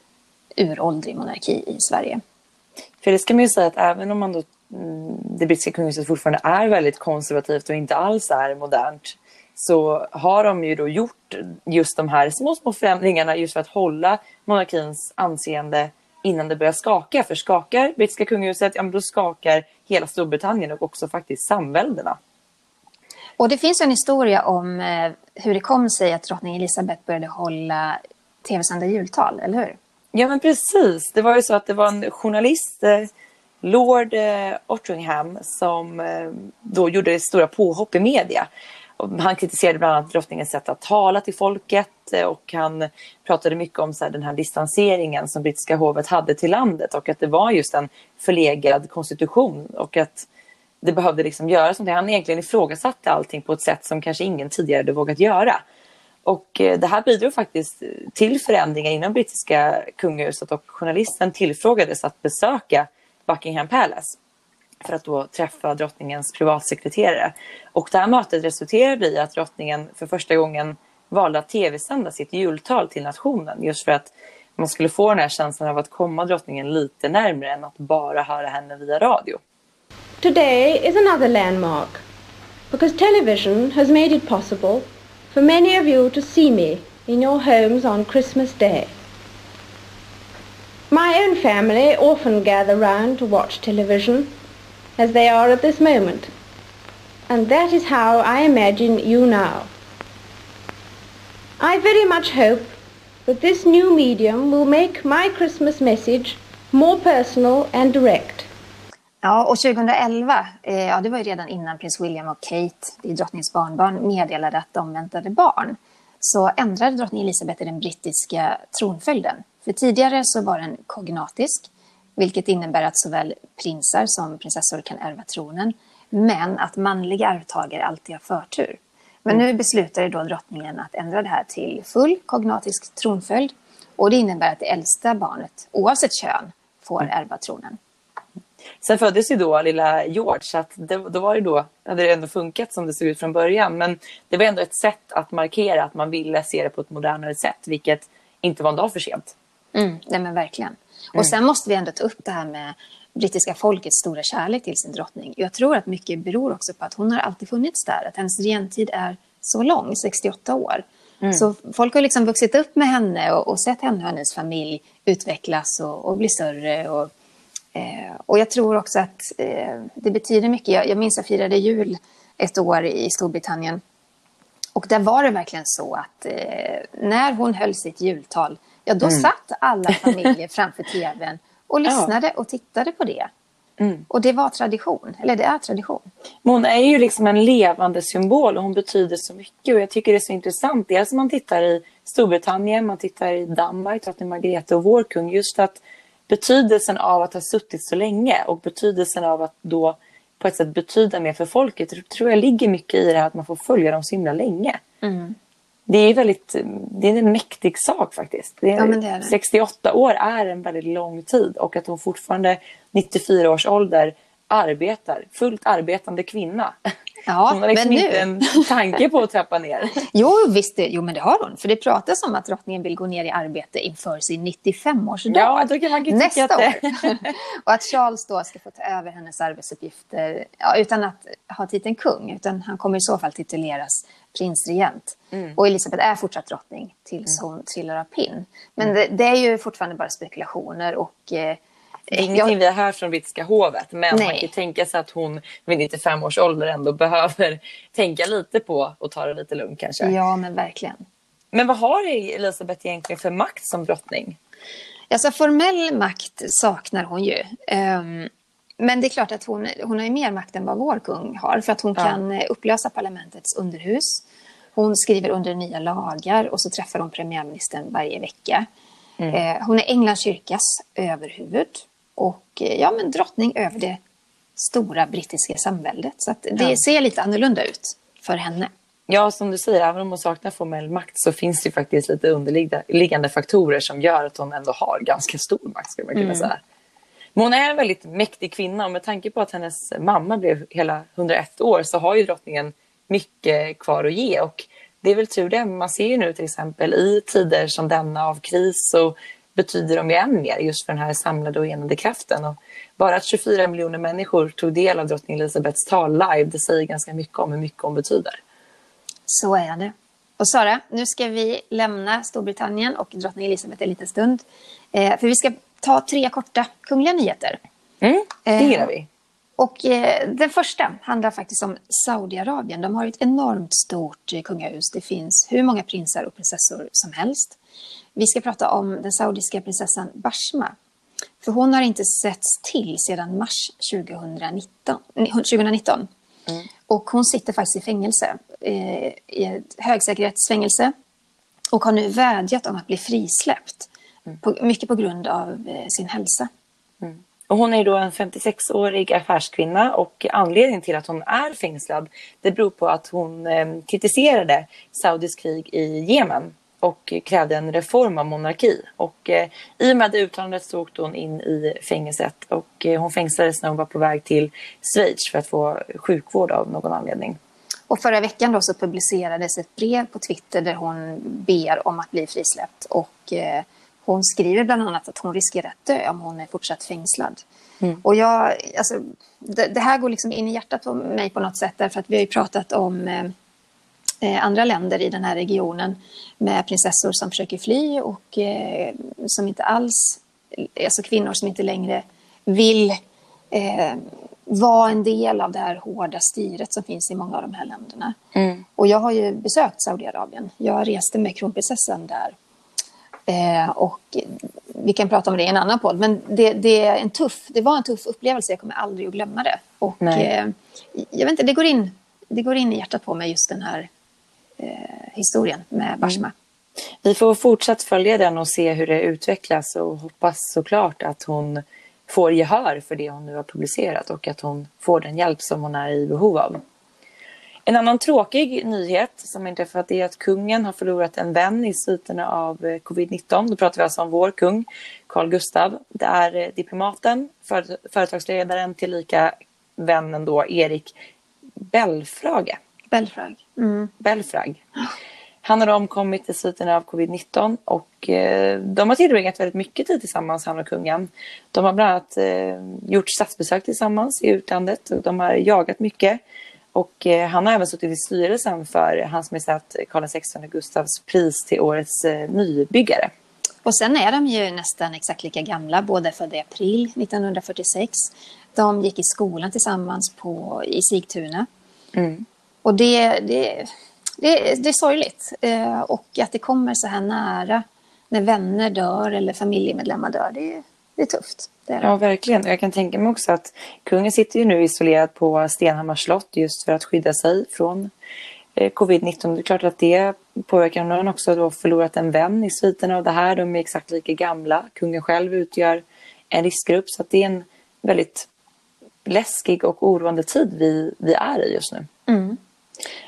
uråldrig monarki i Sverige. För det ska man ju säga att även om man då, mm, det brittiska kungahuset fortfarande är väldigt konservativt och inte alls är modernt så har de ju då gjort just de här små, små förändringarna just för att hålla monarkins anseende innan det börjar skaka. För skakar brittiska kungahuset, ja men då skakar hela Storbritannien och också faktiskt samväldena. Och det finns en historia om eh, hur det kom sig att drottning Elizabeth började hålla tv-sända jultal, eller hur? Ja men precis. Det var ju så att det var en journalist, eh, Lord eh, Ottringham, som då gjorde stora påhopp i media han kritiserade bland annat drottningens sätt att tala till folket eh, och han pratade mycket om så här, den här distanseringen som brittiska hovet hade till landet och att det var just en förlegad konstitution och att det behövde liksom göras någonting. Han egentligen ifrågasatte allting på ett sätt som kanske ingen tidigare hade vågat göra. Och eh, det här bidrog faktiskt till förändringar inom brittiska kungahuset och journalisten tillfrågades att besöka Buckingham Palace för att då träffa drottningens privatsekreterare. Och det här mötet resulterade i att drottningen för första gången valde att tv-sända sitt jultal till nationen just för att man skulle få den här känslan av att komma drottningen lite närmre än att bara höra henne via radio. Today is another landmark because television has made it possible for many of you to see me in your homes on Christmas Day. My own family often gather round to watch television as they are at this moment. And that is how I imagine you now. I very much hope that this new medium will make my Christmas message more personal and direct. Ja, och 2011, eh, ja, det var ju redan innan prins William och Kate, det är drottningens barnbarn, meddelade att de väntade barn. Så ändrade drottning Elizabeth den brittiska tronföljden. För tidigare så var den kognatisk vilket innebär att såväl prinsar som prinsessor kan ärva tronen, men att manliga arvtagare alltid har förtur. Men nu beslutade då drottningen att ändra det här till full kognatisk tronföljd och det innebär att det äldsta barnet, oavsett kön, får mm. ärva tronen. Sen föddes ju då lilla George, så det, då var det då, hade det ändå funkat som det såg ut från början. Men det var ändå ett sätt att markera att man ville se det på ett modernare sätt, vilket inte var en dag för sent. Mm, nej men verkligen. Och mm. sen måste vi ändå ta upp det här med brittiska folkets stora kärlek till sin drottning. Jag tror att mycket beror också på att hon har alltid funnits där. Att hennes regentid är så lång, 68 år. Mm. Så folk har liksom vuxit upp med henne och, och sett henne och hennes familj utvecklas och, och bli större. Och, eh, och jag tror också att eh, det betyder mycket. Jag, jag minns jag firade jul ett år i Storbritannien. Och där var det verkligen så att eh, när hon höll sitt jultal ja då satt alla familjer framför tvn och lyssnade och tittade på det. Och det var tradition, eller det är tradition. Men hon är ju liksom en levande symbol och hon betyder så mycket. Och jag tycker det är så intressant. Dels man tittar i Storbritannien, man tittar i Danmark, drottning Margrethe och vår kung. Just att betydelsen av att ha suttit så länge och betydelsen av att då på ett sätt betyda mer för folket. Tror jag ligger mycket i det här att man får följa dem så himla länge. Det är väldigt, det är en mäktig sak faktiskt. Är, Ja, det det. 68 år är en väldigt lång tid och att hon fortfarande 94 års ålder arbetar, fullt arbetande kvinna. Ja, hon har liksom men nu- inte en tanke på att trappa ner. Jo, visst, jo, men det har hon. För det pratas om att drottningen vill gå ner i arbete inför sin 95-årsdag. Ja, då kan man ju Nästa att det- år. och att Charles då ska få ta över hennes arbetsuppgifter ja, utan att ha titeln kung. Utan han kommer i så fall tituleras prinsregent. Mm. Och Elisabeth är fortsatt drottning tills hon trillar av pinn. Men det, det är ju fortfarande bara spekulationer. Och, eh, Det är ingenting vi har hört från brittiska hovet. Men Nej. man kan tänka sig att hon vid 95 års ålder ändå behöver tänka lite på och ta det lite lugnt kanske. Ja, men verkligen. Men vad har Elisabeth egentligen för makt som drottning? Alltså formell makt saknar hon ju. Ehm, men det är klart att hon, hon har mer makt än vad vår kung har. För att hon Ja. kan eh, upplösa parlamentets underhus. Hon skriver under nya lagar och så träffar hon premiärministern varje vecka. Eh, hon är Englands kyrkas överhuvud. Och eh, ja, men drottning över det stora brittiska samväldet. Så det Ja. ser lite annorlunda ut för henne. Ja, som du säger, även om hon saknar formell makt så finns det ju faktiskt lite underliggande faktorer som gör att hon ändå har ganska stor makt, skulle man kunna säga. Men hon är en väldigt mäktig kvinna och med tanke på att hennes mamma blev hela 101 år så har ju drottningen mycket kvar att ge. Och det är väl tur det. Man ser ju nu till exempel i tider som denna av kris så betyder de ju än mer just för den här samlade och enande kraften. Och bara att 24 miljoner människor tog del av drottning Elizabeths tal live, det säger ganska mycket om hur mycket hon betyder. Så är det. Och Sara, nu ska vi lämna Storbritannien och drottning Elizabeth en liten stund. Eh, för vi ska ta tre korta kungliga nyheter. Mm, det Eh, gillar vi. Och eh, den första handlar faktiskt om Saudiarabien. De har ett enormt stort eh, kungahus. Det finns hur många prinsar och prinsessor som helst. Vi ska prata om den saudiska prinsessan Bashma. För hon har inte setts till sedan mars 2019. nej, 2019. Och hon sitter faktiskt i fängelse, eh, i ett högsäkerhetsfängelse. Och har nu vädjat om att bli frisläppt. På, mycket på grund av eh, sin hälsa. Och hon är då en 56-årig affärskvinna och anledningen till att hon är fängslad det beror på att hon eh, kritiserade Saudis krig i Jemen och krävde en reform av monarki. Och eh, i och med det uttalandet så åkte hon in i fängelset och eh, hon fängslades när hon var på väg till Schweiz för att få sjukvård av någon anledning. Och förra veckan då så publicerades ett brev på Twitter där hon ber om att bli frisläppt. Och eh, hon skriver bland annat att hon riskerar att dö om hon är fortsatt fängslad. Och jag, alltså, det, det här går liksom in i hjärtat på mig på något sätt därför att vi har ju pratat om eh, eh, andra länder i den här regionen med prinsessor som försöker fly och eh, som inte alls, alltså kvinnor som inte längre vill eh, vara en del av det här hårda styret som finns i många av de här länderna. Och jag har ju besökt Saudiarabien. Jag reste med kronprinsessan där. Eh, och vi kan prata om det i en annan podd. Men det, det, är en tuff, det var en tuff upplevelse. Jag kommer aldrig att glömma det. Och eh, jag vet inte, det går, in, det går in i hjärtat på mig just den här eh, historien med Bashma. Vi får fortsatt följa den och se hur det utvecklas och hoppas såklart att hon får gehör för det hon nu har publicerat och att hon får den hjälp som hon är i behov av. En annan tråkig nyhet som inträffat är att kungen har förlorat en vän i sviterna av eh, covid-19. Då pratar vi alltså om vår kung, Carl Gustav. Det är eh, diplomaten, för, företagsledaren tillika vännen då, Erik Belfrage. Belfrag. Mm. Belfrag. Han har omkommit i sviterna av covid-19 och eh, de har tillbringat väldigt mycket tid tillsammans, han och kungen. De har bland annat eh, gjort statsbesök tillsammans i utlandet och de har jagat mycket. Och eh, han har även suttit i styrelsen för Hans Majestät Karl XVI Gustavs pris till årets eh, nybyggare. Och sen är de ju nästan exakt lika gamla. Båda födda i april 1946. De gick i skolan tillsammans på, i Sigtuna. Och det, det, det, det är sorgligt. Eh, och att det kommer så här nära när vänner dör eller familjemedlemmar dör. Det det är tufft. Det är det. Ja, verkligen. Jag kan tänka mig också att kungen sitter ju nu isolerad på Stenhammars slott just för att skydda sig från eh, covid-19. Det är klart att det påverkar honom. Han har också då förlorat en vän i sviterna av det här. De är exakt lika gamla. Kungen själv utgör en riskgrupp. Så att det är en väldigt läskig och oroande tid vi, vi är i just nu.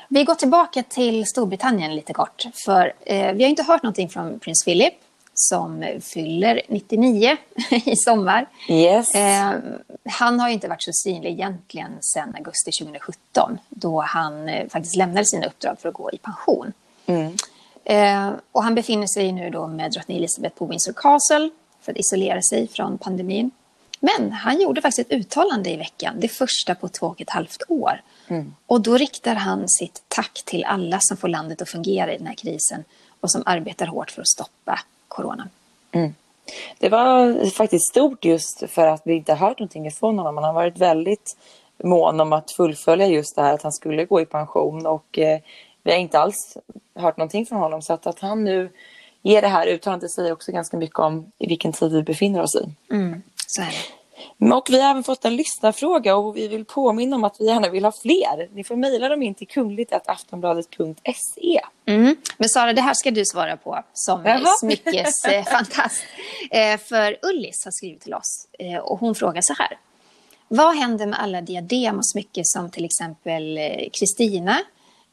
Vi går tillbaka till Storbritannien lite kort. För eh, vi har inte hört någonting från prins Philip som fyller 99 i sommar. Yes. Eh, han har inte varit så synlig egentligen sedan augusti 2017 då han eh, faktiskt lämnade sina uppdrag för att gå i pension. Eh, och han befinner sig nu då med drottning Elizabeth på Windsor Castle för att isolera sig från pandemin. Men han gjorde faktiskt ett uttalande i veckan, det första på två och ett halvt år. Och då riktar han sitt tack till alla som får landet att fungera i den här krisen och som arbetar hårt för att stoppa coronan. Det var faktiskt stort just för att vi inte har hört någonting ifrån honom. Han har varit väldigt mån om att fullfölja just det här att han skulle gå i pension och eh, vi har inte alls hört någonting från honom. Så att, att han nu ger det här uttalandet säger också ganska mycket om i vilken tid vi befinner oss i. Så är det. Och vi har även fått en lyssnarfråga och vi vill påminna om att vi gärna vill ha fler. Ni får mejla dem in till kungligt.aftonbladet.se. Mm. Men Sara, det här ska du svara på som Jaha. smyckesfantast. eh, för Ullis har skrivit till oss eh, och hon frågar så här. Vad händer med alla diadem och smycken som till exempel eh, Kristina,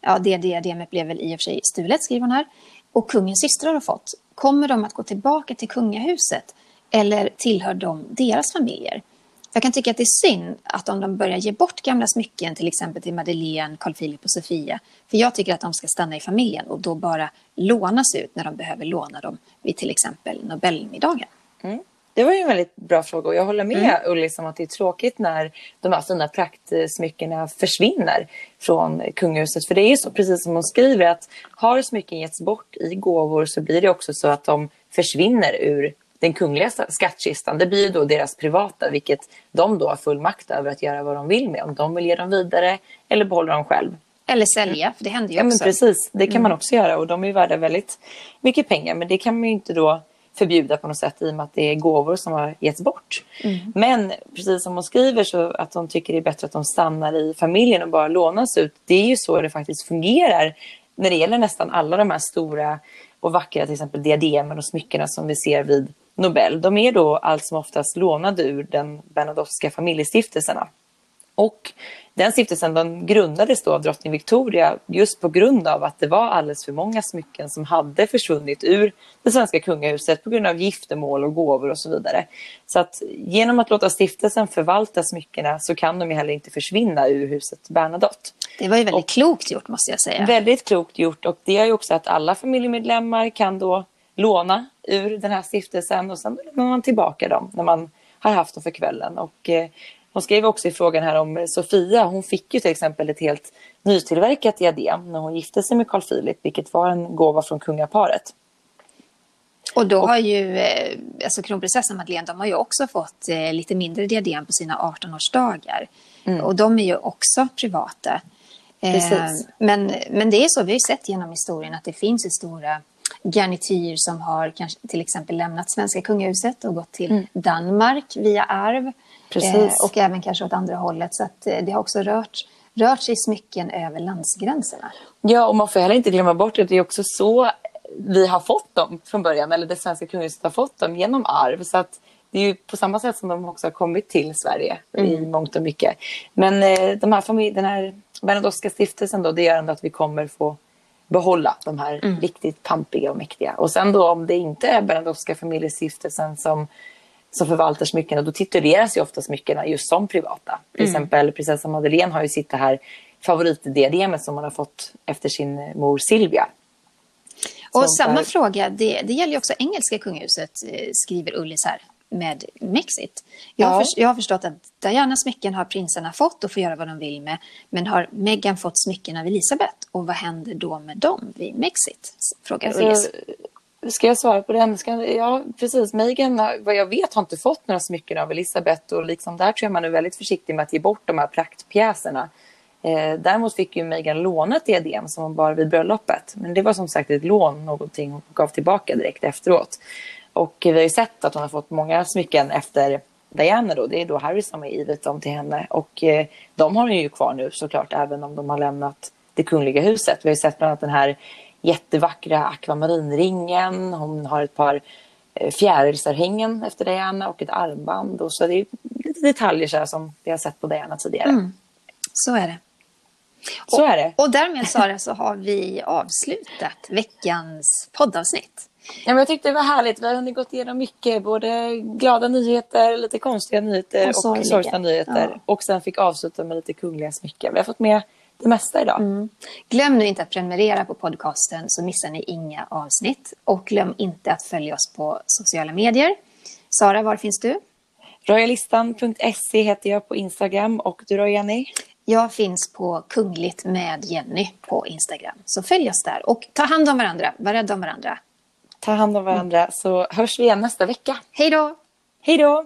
ja det diademet blev väl i och för sig stulet skriver hon här, och kungens systrar har fått. Kommer de att gå tillbaka till kungahuset eller tillhör de deras familjer? Jag kan tycka att det är synd att om de börjar ge bort gamla smycken, till exempel till Madeleine, Carl Philip och Sofia. För jag tycker att de ska stanna i familjen och då bara lånas ut när de behöver låna dem vid till exempel Nobelmiddagen. Det var ju en väldigt bra fråga och jag håller med Ullis om att det är tråkigt när de här fina praktsmyckena försvinner från kungahuset. För det är ju så, precis som hon skriver, att har smycken getts bort i gåvor så blir det också så att de försvinner ur den kungliga skattkistan. Det blir då deras privata, vilket de då har full makt över att göra vad de vill med. Om de vill ge dem vidare eller behålla dem själv. Eller sälja, för det händer ju Ja, men också. precis. Det kan man också göra och de är värda väldigt mycket pengar. Men det kan man ju inte då förbjuda på något sätt i och med att det är gåvor som har getts bort. Men precis som hon skriver så att de tycker det är bättre att de stannar i familjen och bara lånas ut. Det är ju så det faktiskt fungerar när det gäller nästan alla de här stora och vackra till exempel diademen och smyckena som vi ser vid Nobel. De är då allt som oftast lånade ur den Bernadotteska familjestiftelserna. Och den stiftelsen den grundades då av drottning Victoria just på grund av att det var alldeles för många smycken som hade försvunnit ur det svenska kungahuset på grund av giftermål och gåvor och så vidare. Så att genom att låta stiftelsen förvalta smyckena så kan de ju heller inte försvinna ur huset Bernadotte. Det var ju väldigt klokt gjort måste jag säga. Väldigt klokt gjort och det gör ju också att alla familjemedlemmar kan då låna ur den här stiftelsen och sen lämnar man tillbaka dem när man har haft dem för kvällen. Och, eh, hon skrev också i frågan här om Sofia. Hon fick ju till exempel ett helt nytillverkat diadem när hon gifte sig med Carl Philip, vilket var en gåva från kungaparet. Och då har ju eh, alltså kronprinsessan Madeleine, de har ju också fått eh, lite mindre diadem på sina 18-årsdagar. Och de är ju också privata. Precis. men, men det är så, vi har ju sett genom historien att det finns ju stora garnityr som har kanske till exempel lämnat svenska kungahuset och gått till Danmark via arv. Precis. och även kanske åt andra hållet. Så att, eh, det har också rört, rört sig smycken över landsgränserna. Ja, och man får heller inte glömma bort att det är också så vi har fått dem från början, eller det svenska kungahuset har fått dem genom arv. Så att det är ju på samma sätt som de också har kommit till Sverige i mångt och mycket. Men eh, de här familj, den här Bernadotteska stiftelsen då, det gör ändå att vi kommer få behålla de här riktigt pampiga och mäktiga. Och sen då om det inte är Bernadotteska familjestiftelsen som, som förvaltar smyckena, då tituleras ju ofta smyckena just som privata. Till exempel prinsessan Madeleine har ju sitt det här favoritdiademet som hon har fåått efter sin mor Silvia. Och samma fråga, det, det gäller ju också engelska kungahuset, eh, skriver Ullis här med Mexit. Jag, har Ja. förs- jag har förstått att Dianas smycken har prinsarna fått och får göra vad de vill med. Men har Meghan fått smycken av Elisabeth? Och vad händer då med dem vid Mexit? Frågar Ullis. Alltså, ska jag svara på den? Ska, ja, precis. Megan, har- vad jag vet, har inte fått några smycken av Elisabeth. Och liksom där tror jag man är väldigt försiktig med att ge bort de här praktpjäserna. Eh, däremot fick ju Meghan låna ett diadem som hon bar vid bröllopet. Men det var som sagt ett lån, någonting hon gav tillbaka direkt efteråt. Och vi har ju sett att hon har fått många smycken efter Diana då. Det är då Harry som har givit dem till henne. Och eh, de har hon ju kvar nu såklart, även om de har lämnat det kungliga huset. Vi har ju sett bland annat den här jättevackra akvamarinringen. Hon har ett par eh, fjärilsörhängen efter Diana och ett armband. Och så det är lite detaljer så här som vi har sett på Diana tidigare. Mm. Så är det. Så och, är det. Och därmed Sara så har vi avslutat veckans poddavsnitt. Ja, men jag tyckte det var härligt. Vi har hunnit gått igenom mycket. Både glada nyheter, lite konstiga nyheter och, sorgliga. sorgsna nyheter. Ja. Och sen fick avsluta med lite kungliga smycken. Vi har fått med det mesta idag. Mm. Glöm nu inte att prenumerera på podcasten så missar ni inga avsnitt. Och glöm inte att följa oss på sociala medier. Sara, var finns du? Royalistan.se heter jag på Instagram. Och du då, Jenny? Jag finns på Kungligt med Jenny på Instagram. Så följ oss där och ta hand om varandra. Var rädda om varandra. Ta hand om varandra så hörs vi igen nästa vecka. Hej då! Hej då!